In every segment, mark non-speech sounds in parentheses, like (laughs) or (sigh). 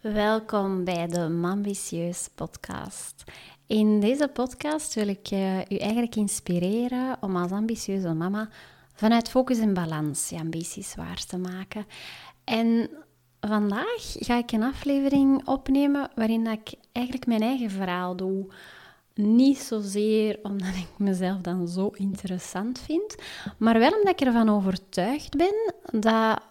Welkom bij de Mambitieus podcast. In deze podcast wil ik uh, u eigenlijk inspireren om als ambitieuze mama vanuit focus en balans je ambities waar te maken. En vandaag ga ik een aflevering opnemen waarin ik eigenlijk mijn eigen verhaal doe. Niet zozeer omdat ik mezelf dan zo interessant vind, maar wel omdat ik ervan overtuigd ben dat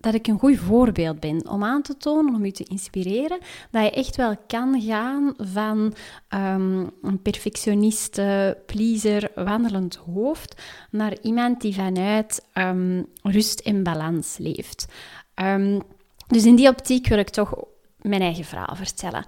dat ik een goed voorbeeld ben om aan te tonen, om u te inspireren, dat je echt wel kan gaan van um, een perfectioniste, pleaser, wandelend hoofd naar iemand die vanuit um, rust en balans leeft. Um, dus in die optiek wil ik toch mijn eigen verhaal vertellen.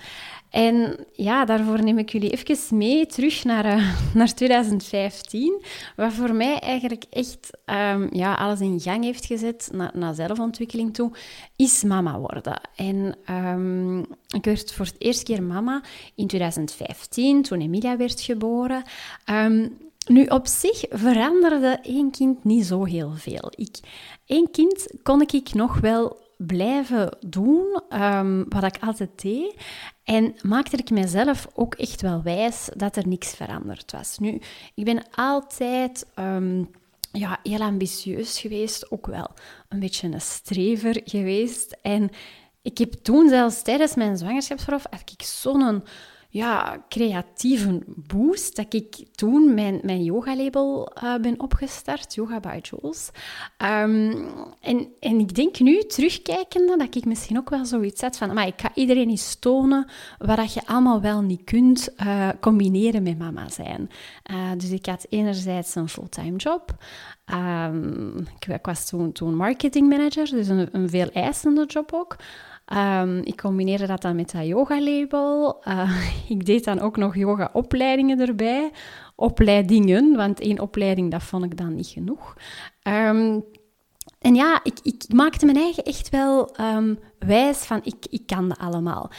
En ja, daarvoor neem ik jullie even mee terug naar, uh, (laughs) naar 2015, wat voor mij eigenlijk echt um, ja, alles in gang heeft gezet naar, zelfontwikkeling toe, is mama worden. En um, ik werd voor het eerste keer mama in 2015, toen Emilia werd geboren. Um, nu, op zich veranderde één kind niet zo heel veel. Ik, één kind kon ik nog wel blijven doen wat ik altijd deed. En maakte ik mezelf ook echt wel wijs dat er niks veranderd was. Nu, ik ben altijd um, ja, heel ambitieus geweest, ook wel een beetje een strever geweest. En ik heb toen zelfs tijdens mijn zwangerschapsverlof, had ik zo'n ja, creatieve boost dat ik toen mijn, mijn yoga-label uh, ben opgestart, Yoga by Jules. Um, en, en ik denk nu, terugkijkende, dat ik misschien ook wel zoiets had van, maar ik ga iedereen eens tonen wat je allemaal wel niet kunt uh, combineren met mama zijn. Uh, dus ik had enerzijds een fulltime job. Ik, ik, was toen, toen marketingmanager, dus een, een veel eisende job ook. Um, ik combineerde dat dan met dat yoga-label. Uh, (laughs) ik deed dan ook nog yoga-opleidingen erbij. Opleidingen, want één opleiding, dat vond ik dan niet genoeg. Um, en ja, ik, ik, maakte mijn eigen echt wel um, wijs van ik, ik kan dat allemaal.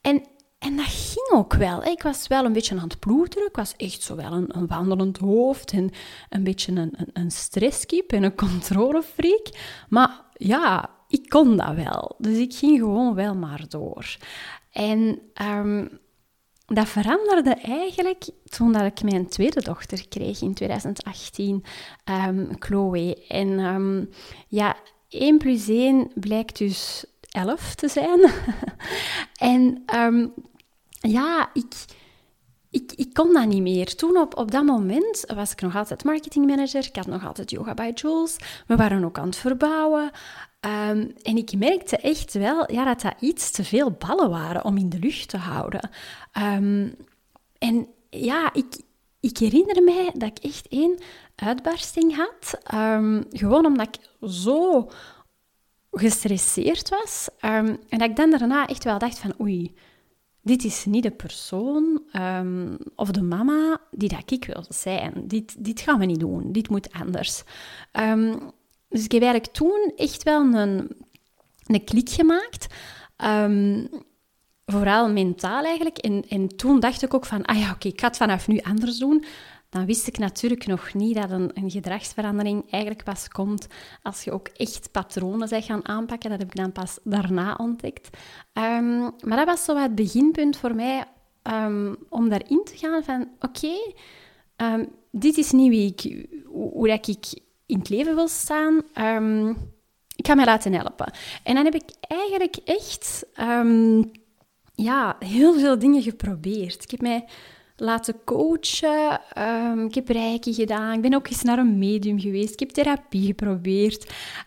En, en dat ging ook wel. Ik was wel een beetje aan het ploeteren. Ik was echt zo wel een, wandelend hoofd en een beetje een, een, een stresskip en een controlefreak. Maar ja, ik kon dat wel. Dus ik ging gewoon wel maar door. En um, dat veranderde eigenlijk toen dat ik mijn tweede dochter kreeg in 2018, um, ehm, Chloe. En um, ja, 1 plus 1 blijkt dus 11 te zijn. (laughs) en ja, ik ik, ik kon dat niet meer. Toen op, op dat moment was ik nog altijd marketingmanager. Ik had nog altijd Yoga by Jules. We waren ook aan het verbouwen. Um, en ik merkte echt wel ja, dat dat iets te veel ballen waren om in de lucht te houden. Um, en ja, ik, ik herinner mij dat ik echt één uitbarsting had. Um, gewoon omdat ik zo gestresseerd was. en dat ik dan daarna echt wel dacht van oei, dit is niet de persoon of de mama die dat ik wil zijn. Dit, dit gaan we niet doen. Dit moet anders. Dus ik heb eigenlijk toen echt wel een, een klik gemaakt. Um, vooral mentaal eigenlijk. En, en toen dacht ik ook van, ah ja, oké, ik ga het vanaf nu anders doen dan wist ik natuurlijk nog niet dat een, gedragsverandering eigenlijk pas komt als je ook echt patronen bent gaan aanpakken. Dat heb ik dan pas daarna ontdekt. Um, maar dat was zo het beginpunt voor mij um, om daarin te gaan van oké, dit is niet wie ik, hoe, hoe dat ik in het leven wil staan. ik ga mij laten helpen. En dan heb ik eigenlijk echt ja, heel veel dingen geprobeerd. Ik heb mij laten coachen. Um, ik heb reiki gedaan. Ik ben ook eens naar een medium geweest. Ik heb therapie geprobeerd.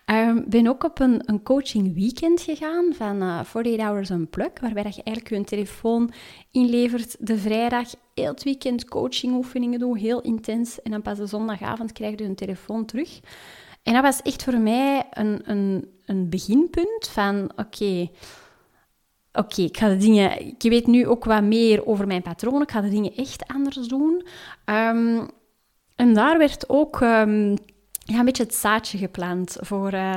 Ik um, ben ook op een, een coaching weekend gegaan van uh, 48 Hours Unplugged, waarbij je eigenlijk je telefoon inlevert de vrijdag. Heel het weekend coaching oefeningen doen, heel intens. En dan pas de zondagavond krijg je een telefoon terug. En dat was echt voor mij een, een, een beginpunt van, oké oké, ik ga de dingen... Ik weet nu ook wat meer over mijn patronen. Ik ga de dingen echt anders doen. Um, en daar werd ook... Um, ja, een beetje het zaadje geplant voor, uh,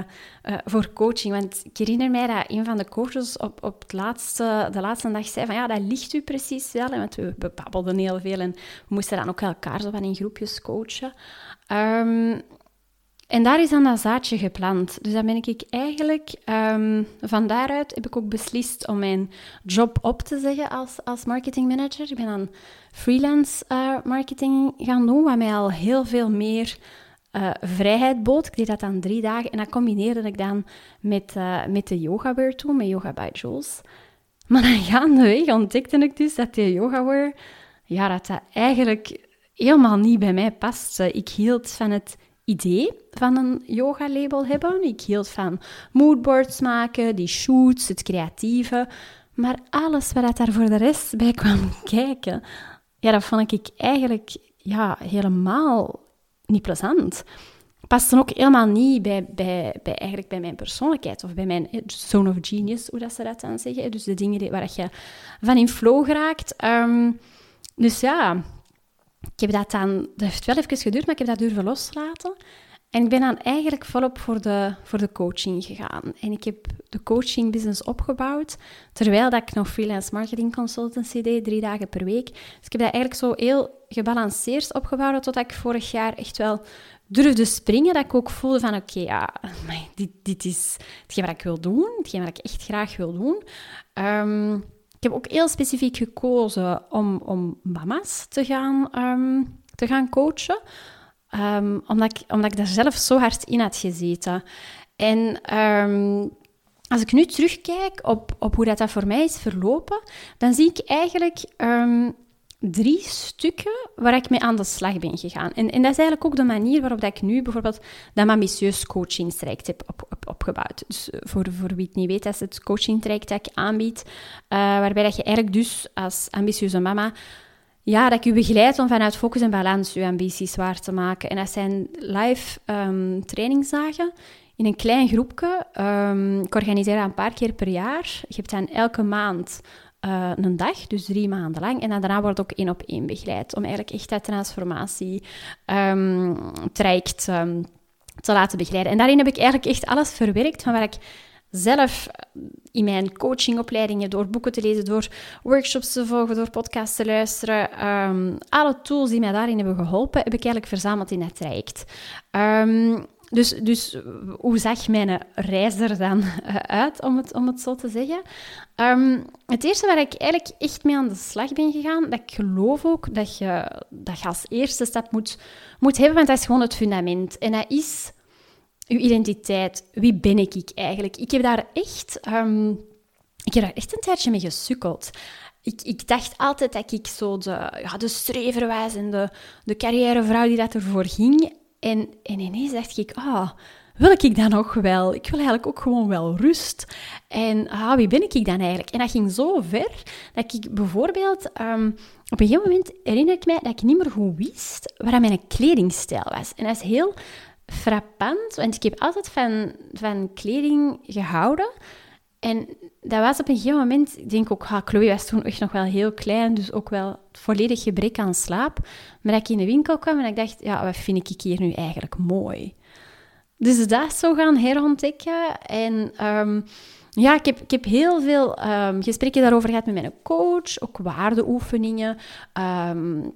voor coaching. Want ik herinner mij dat een van de coaches op, op het laatste, de laatste dag zei van ja, dat ligt u precies wel. Want we, we babbelden heel veel en we moesten dan ook elkaar zo van in groepjes coachen. Um, en daar is dan dat zaadje geplant. Dus dan ben ik eigenlijk, um, van daaruit heb ik ook beslist om mijn job op te zeggen als, als marketingmanager. Ik ben dan freelance uh, marketing gaan doen, wat mij al heel veel meer uh, vrijheid bood. Ik deed dat dan drie dagen en dat combineerde ik dan met, uh, met de yogawear toe, met Yoga by Jules. Maar dan gaandeweg ontdekte ik dus dat die yogawear, ja, dat dat eigenlijk helemaal niet bij mij paste. Ik hield van het idee van een yoga-label hebben. Ik hield van moodboards maken, die shoots, het creatieve. Maar alles wat daar voor de rest bij kwam (laughs) kijken, ja, dat vond ik eigenlijk ja, helemaal niet plezant. Paste ook helemaal niet bij, bij, bij, eigenlijk bij mijn persoonlijkheid of bij mijn eh, zone of genius, hoe dat ze dat dan zeggen. Dus de dingen waar je van in flow geraakt. Ehm, dus ja, ik heb dat dan, dat heeft wel even geduurd, maar ik heb dat durven loslaten. En ik ben dan eigenlijk volop voor de, voor de coaching gegaan. En ik heb de coaching business opgebouwd, terwijl dat ik nog freelance marketing consultancy deed, drie dagen per week. Dus ik heb dat eigenlijk zo heel gebalanceerd opgebouwd, totdat ik vorig jaar echt wel durfde springen, dat ik ook voelde van, oké, ja, dit, dit is hetgeen wat ik wil doen, hetgeen wat ik echt graag wil doen. Um, heb ook heel specifiek gekozen om, om mama's te gaan, ehm, te gaan coachen. Um, omdat, ik, omdat ik daar zelf zo hard in had gezeten. En ehm, als ik nu terugkijk op, op hoe dat, dat voor mij is verlopen, dan zie ik eigenlijk drie stukken waar ik mee aan de slag ben gegaan. En, en dat is eigenlijk ook de manier waarop dat ik nu bijvoorbeeld dat ambitieus coachingstraject heb op, Dus eh, voor, voor wie het niet weet, dat is het coachingtraject dat ik aanbied, uh, waarbij dat je eigenlijk dus als ambitieuze mama ja, dat ik u begeleid om vanuit focus en balans uw ambities waar te maken. En dat zijn live um, trainingsdagen in een klein groepje. Um, ik organiseer dat een paar keer per jaar. Je hebt dan elke maand uh, een dag, dus drie maanden lang. En daarna wordt ook één op één begeleid. Om eigenlijk echt dat transformatie um, traject um, te laten begeleiden. En daarin heb ik eigenlijk echt alles verwerkt van waar ik zelf in mijn coachingopleidingen, door boeken te lezen, door workshops te volgen, door podcasts te luisteren, um, alle tools die mij daarin hebben geholpen, heb ik eigenlijk verzameld in dat traject. Um, dus, dus hoe zag mijn reis er dan eh, uit, om het, om het zo te zeggen? Um, het eerste waar ik eigenlijk echt mee aan de slag ben gegaan, dat ik geloof ook dat je, dat als eerste stap moet, moet hebben, want dat is gewoon het fundament. En dat is je identiteit. Wie ben ik, ik eigenlijk? Ik heb daar echt, um, ik heb daar echt een tijdje mee gesukkeld. Ik, ik, dacht altijd dat ik zo de, ja, de strever was en de, de carrièrevrouw die dat ervoor ging. En, en ineens dacht ik, ah, wil ik dan nog wel? Ik wil eigenlijk ook gewoon wel rust. En ah, wie ben ik dan eigenlijk? En dat ging zo ver dat ik bijvoorbeeld... Um, op een gegeven moment herinner ik mij dat ik niet meer goed wist wat mijn kledingstijl was. En dat is heel frappant, want ik heb altijd van, van kleding gehouden. En dat was op een gegeven moment, ik denk ook, ah, Chloe was toen echt nog wel heel klein, dus ook wel volledig gebrek aan slaap. Maar dat ik in de winkel kwam en ik dacht, ja, wat vind ik hier nu eigenlijk mooi? Dus dat zo gaan herontdekken. En um, ja, ik heb, ik heb heel veel um, gesprekken daarover gehad met mijn coach, ook waardeoefeningen. Um,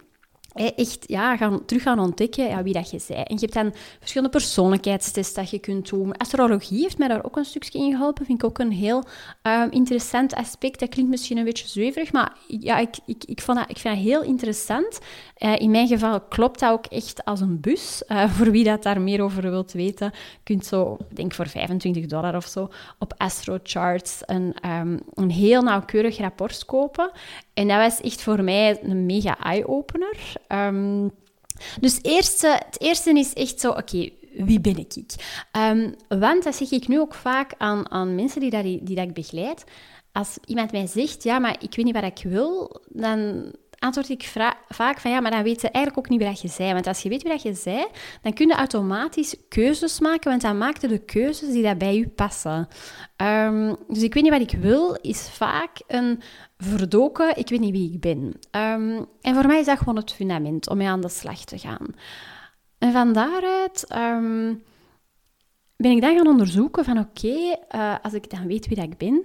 echt ja, gaan, terug gaan ontdekken ja, wie dat je bent. En je hebt dan verschillende persoonlijkheidstests dat je kunt doen. Astrologie heeft mij daar ook een stukje in geholpen. Vind ik ook een heel um, interessant aspect. Dat klinkt misschien een beetje zweverig, maar ja, ik, ik, ik, vond dat, ik vind dat heel interessant. Uh, in mijn geval klopt dat ook echt als een bus. Uh, (laughs) voor wie dat daar meer over wilt weten, kunt zo, denk voor 25 dollar of zo, op AstroCharts een, um, een heel nauwkeurig rapport kopen. En dat was echt voor mij een mega eye-opener. Um, dus eerste, het eerste is echt zo, oké, wie ben ik? Um, want dat zeg ik nu ook vaak aan, aan mensen die dat, die dat ik begeleid. Als iemand mij zegt, ja, maar ik weet niet wat ik wil, dan antwoord ik vaak van ja, maar dan weet ze eigenlijk ook niet wie dat je zei. Want als je weet wie dat je zei, dan kun je automatisch keuzes maken, want dan maak je de keuzes die dat bij je passen. Um, dus ik weet niet wat ik wil, is vaak een verdoken, ik weet niet wie ik ben. Um, en voor mij is dat gewoon het fundament om mee aan de slag te gaan. En van daaruit um, ben ik dan gaan onderzoeken van oké, uh, als ik dan weet wie dat ik ben,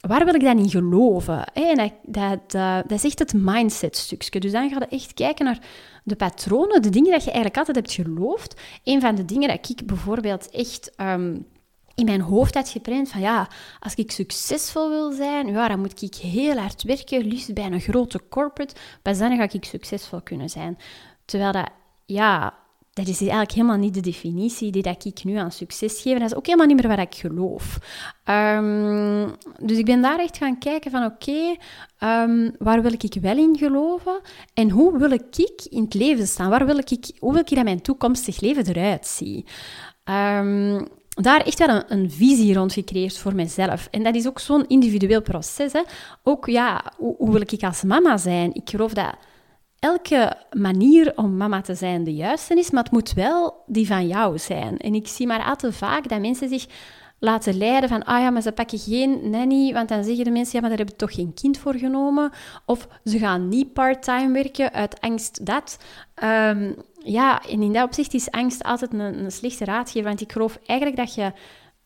waar wil ik dan in geloven? En dat, dat, dat, is echt het mindset-stukje. Dus dan ga je echt kijken naar de patronen, de dingen dat je eigenlijk altijd hebt geloofd. Een van de dingen dat ik bijvoorbeeld echt ehm, in mijn hoofd had geprent van ja, als ik succesvol wil zijn, ja, dan moet ik heel hard werken, liefst bij een grote corporate, pas dan ga ik succesvol kunnen zijn. Terwijl dat, ja, dat is eigenlijk helemaal niet de definitie die dat ik nu aan succes geef. Dat is ook helemaal niet meer wat ik geloof. Ehm, dus ik ben daar echt gaan kijken van oké, ehm, waar wil ik wel in geloven? En hoe wil ik in het leven staan? Waar wil ik, hoe wil ik dat mijn toekomstig leven eruit ziet? Um, daar echt wel een, een, visie rond gecreëerd voor mezelf. En dat is ook zo'n individueel proces. Hè. Ook, ja, hoe, hoe, wil ik als mama zijn? Ik geloof dat elke manier om mama te zijn de juiste is, maar het moet wel die van jou zijn. En ik zie maar al te vaak dat mensen zich laten leiden van, ah ja, maar ze pakken geen nanny, want dan zeggen de mensen, ja, maar daar hebben toch geen kind voor genomen. Of ze gaan niet part-time werken uit angst dat. Um, ja, en in dat opzicht is angst altijd een, slechte raadgever, want ik geloof eigenlijk dat je,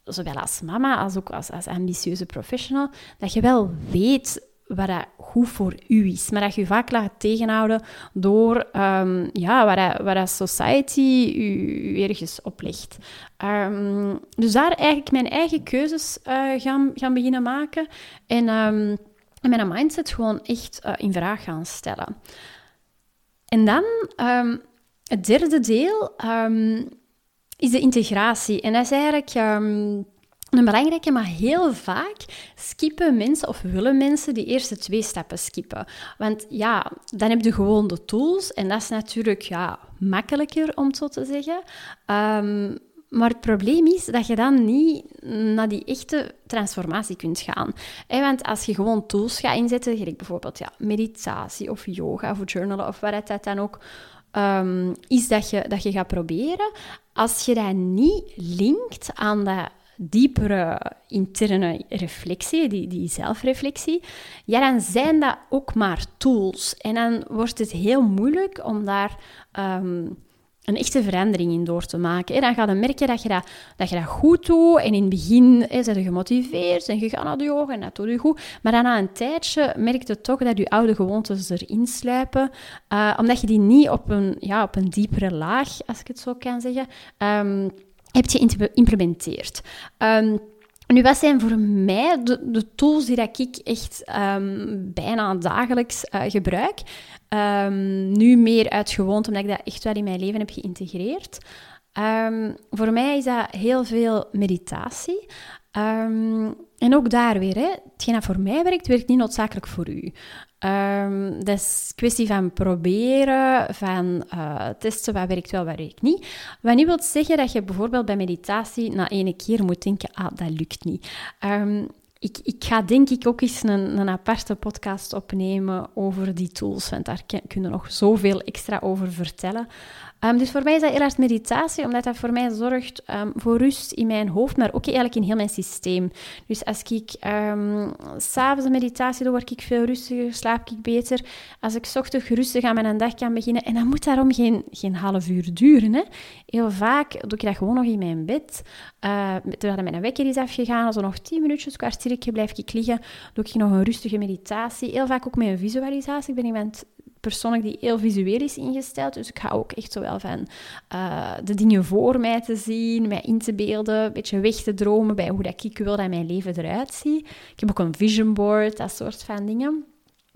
zowel als mama als ook als ambitieuze professional, dat je wel weet wat dat goed voor u is. Maar dat je je vaak laat tegenhouden door um, ja, wat, dat, dat society u, ergens oplegt. Um, dus daar eigenlijk mijn eigen keuzes uh, gaan, gaan beginnen maken. En, en mijn mindset gewoon echt uh, in vraag gaan stellen. En dan het derde deel is de integratie. En dat is eigenlijk een belangrijke, maar heel vaak skippen mensen of willen mensen die eerste twee stappen skippen. Want ja, dan heb je gewoon de tools en dat is natuurlijk ja, makkelijker om zo te zeggen. Um, maar het probleem is dat je dan niet naar die echte transformatie kunt gaan. Want als je gewoon tools gaat inzetten, gelijk bijvoorbeeld ja, meditatie of yoga of journalen of wat het dan ook um, is dat je, dat je gaat proberen, als je dat niet linkt aan dat diepere interne reflectie, die, die zelfreflectie, ja, dan zijn dat ook maar tools. En dan wordt het heel moeilijk om daar ehm, een echte verandering in door te maken. En dan ga je merken dat je dat, dat je dat goed doet. En in het begin hè, zijn je gemotiveerd en je gaat naar de en dat doe je goed. Maar dan na een tijdje merk je toch dat je oude gewoontes erin sluipen. Uh, omdat je die niet op een, ja, op een diepere laag, als ik het zo kan zeggen... Um, heb je geïmplementeerd. Um, nu, wat zijn voor mij de, tools die dat ik echt um, bijna dagelijks uh, gebruik? Um, nu meer uit gewoonte, omdat ik dat echt wel in mijn leven heb geïntegreerd. voor mij is dat heel veel meditatie. en ook daar weer, hè, hetgeen dat voor mij werkt, werkt niet noodzakelijk voor u. Um, dat is een kwestie van proberen, van uh, testen wat werkt wel, wat werkt niet. Wat niet wil zeggen dat je bijvoorbeeld bij meditatie na ene keer moet denken, ah, dat lukt niet. Um, ik, ik, ga denk ik ook eens een, een aparte podcast opnemen over die tools, want daar kunnen we nog zoveel extra over vertellen. Um, dus voor mij is dat heel meditatie, omdat dat voor mij zorgt um, voor rust in mijn hoofd, maar ook eigenlijk in heel mijn systeem. Dus als ik um, s'avonds een meditatie doe, word ik veel rustiger, slaap ik beter. Als ik ochtends rustig aan mijn dag kan beginnen, en dan moet daarom geen, geen half uur duren. Hè. Heel vaak doe ik dat gewoon nog in mijn bed. Uh, terwijl mijn wekker is afgegaan, als er nog tien minuutjes, kwartiertje blijf ik liggen, doe ik nog een rustige meditatie. Heel vaak ook met een visualisatie. Ik ben iemand persoonlijk die heel visueel is ingesteld. Dus ik ga ook echt zowel van uh, de dingen voor mij te zien, mij in te beelden, een beetje weg te dromen bij hoe dat ik wil dat mijn leven eruit ziet. Ik heb ook een vision board, dat soort van dingen.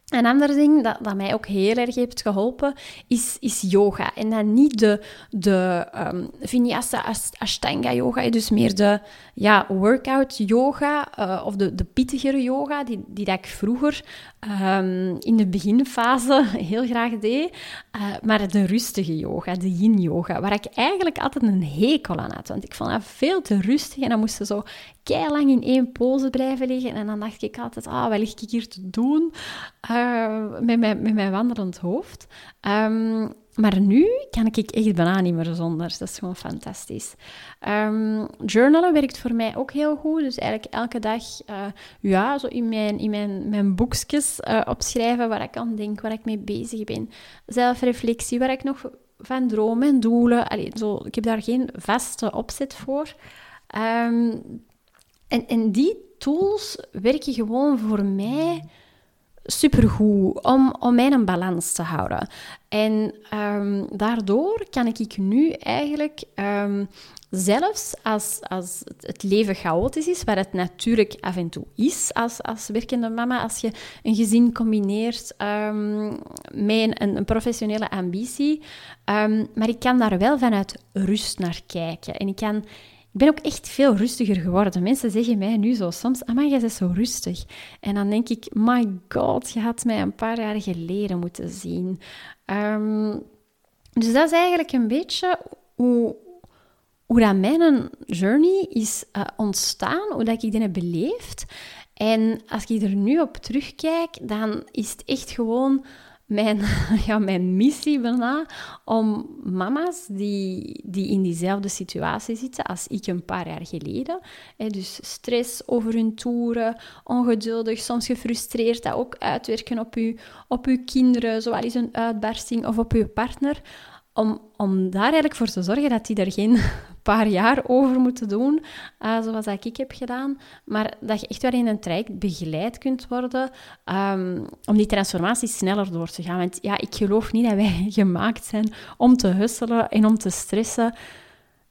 Een ander ding dat, dat mij ook heel erg heeft geholpen, is, is yoga. En dan niet de, de um, vinyasa ashtanga yoga, dus meer de ja, workout yoga uh, of de, de pittigere yoga, die, die dat ik vroeger um, in de beginfase (laughs) heel graag deed. Uh, maar de rustige yoga, de yin yoga, waar ik eigenlijk altijd een hekel aan had. Want ik vond dat veel te rustig en dan moesten zo lang in één pose blijven liggen. En dan dacht ik altijd, ah, wat lig ik hier te doen uh, met, mijn, met mijn wandelend hoofd? Um, maar nu kan ik echt bijna niet meer zonder. Dat is gewoon fantastisch. Um, journalen werkt voor mij ook heel goed. Dus eigenlijk elke dag uh, ja, zo in mijn, in mijn, mijn boekjes uh, opschrijven waar ik aan denk, waar ik mee bezig ben. Zelfreflectie, waar ik nog van droom en doelen. Allee, zo, ik heb daar geen vaste opzet voor. Um, en, en die tools werken gewoon voor mij supergoed om, om mijn balans te houden. En ehm, daardoor kan ik nu eigenlijk ehm, zelfs als, als het leven chaotisch is, waar het natuurlijk af en toe is als, als werkende mama, als je een gezin combineert um, met een, een, professionele ambitie, maar ik kan daar wel vanuit rust naar kijken. En ik kan ik ben ook echt veel rustiger geworden. Mensen zeggen mij nu zo soms, maar jij bent zo rustig. En dan denk ik, my god, je had mij een paar jaar geleden moeten zien. Um, dus dat is eigenlijk een beetje hoe, hoe dat mijn journey is uh, ontstaan, hoe dat ik die heb beleefd. En als ik er nu op terugkijk, dan is het echt gewoon mijn, (laughs) ja, mijn missie bijna om mama's die, die in diezelfde situatie zitten als ik een paar jaar geleden, hè, dus stress over hun toeren, ongeduldig, soms gefrustreerd, dat ook uitwerken op, u, op uw kinderen, eens een uitbarsting of op uw partner, om, om daar eigenlijk voor te zorgen dat die er geen (laughs) paar jaar over moeten doen, uh, zoals dat ik heb gedaan. Maar dat je echt wel in een traject begeleid kunt worden um, om die transformatie sneller door te gaan. Want ja, ik geloof niet dat wij (laughs) gemaakt zijn om te husselen en om te stressen.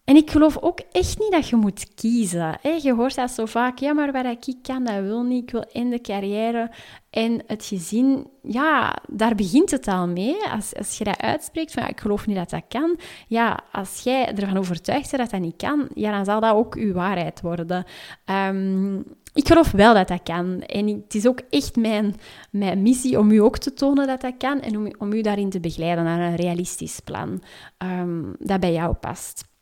En ik geloof ook echt niet dat je moet kiezen. Je hoort dat zo vaak, ja, maar wat ik kan, dat wil niet. Ik wil in de carrière en het gezin. Ja, daar begint het al mee. Als, als je dat uitspreekt, van ja, ik geloof niet dat dat kan. Ja, als jij ervan overtuigd bent dat dat niet kan, ja, dan zal dat ook uw waarheid worden. Um, ik geloof wel dat dat kan. En het is ook echt mijn, mijn missie om u ook te tonen dat dat kan en om, om u daarin te begeleiden naar een realistisch plan um, dat bij jou past.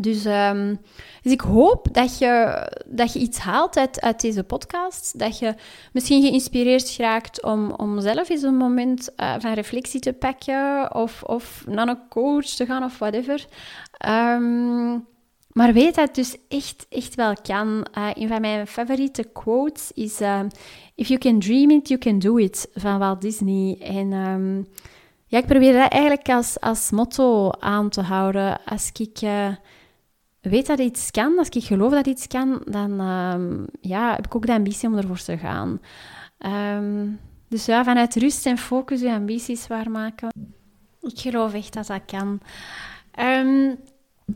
Dus, um, dus ik hoop dat je, dat je iets haalt uit, uit deze podcast. Dat je misschien geïnspireerd raakt om, om zelf eens een moment uh, van reflectie te pakken. Of, of naar een coach te gaan of whatever. Um, maar weet dat het dus echt, echt wel kan. Uh, een van mijn favoriete quotes is... Uh, If you can dream it, you can do it. Van Walt Disney. En... Um, ja, ik probeer dat eigenlijk als, als motto aan te houden. Als ik weet dat iets kan, als ik geloof dat iets kan, dan um, ja, heb ik ook de ambitie om ervoor te gaan. Um, dus ja, vanuit rust en focus je ambities waarmaken. Ik geloof echt dat dat kan. Um,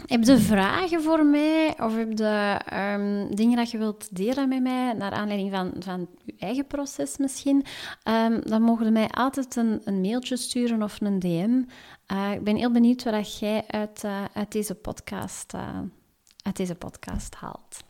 heb je vragen voor mij of heb je dingen dat je wilt delen met mij naar aanleiding van, van je eigen proces misschien? Um, dan mogen je mij altijd een, een mailtje sturen of een DM. Uh, ik ben heel benieuwd wat jij uit, uh, uit, deze podcast, uh, uit deze podcast haalt.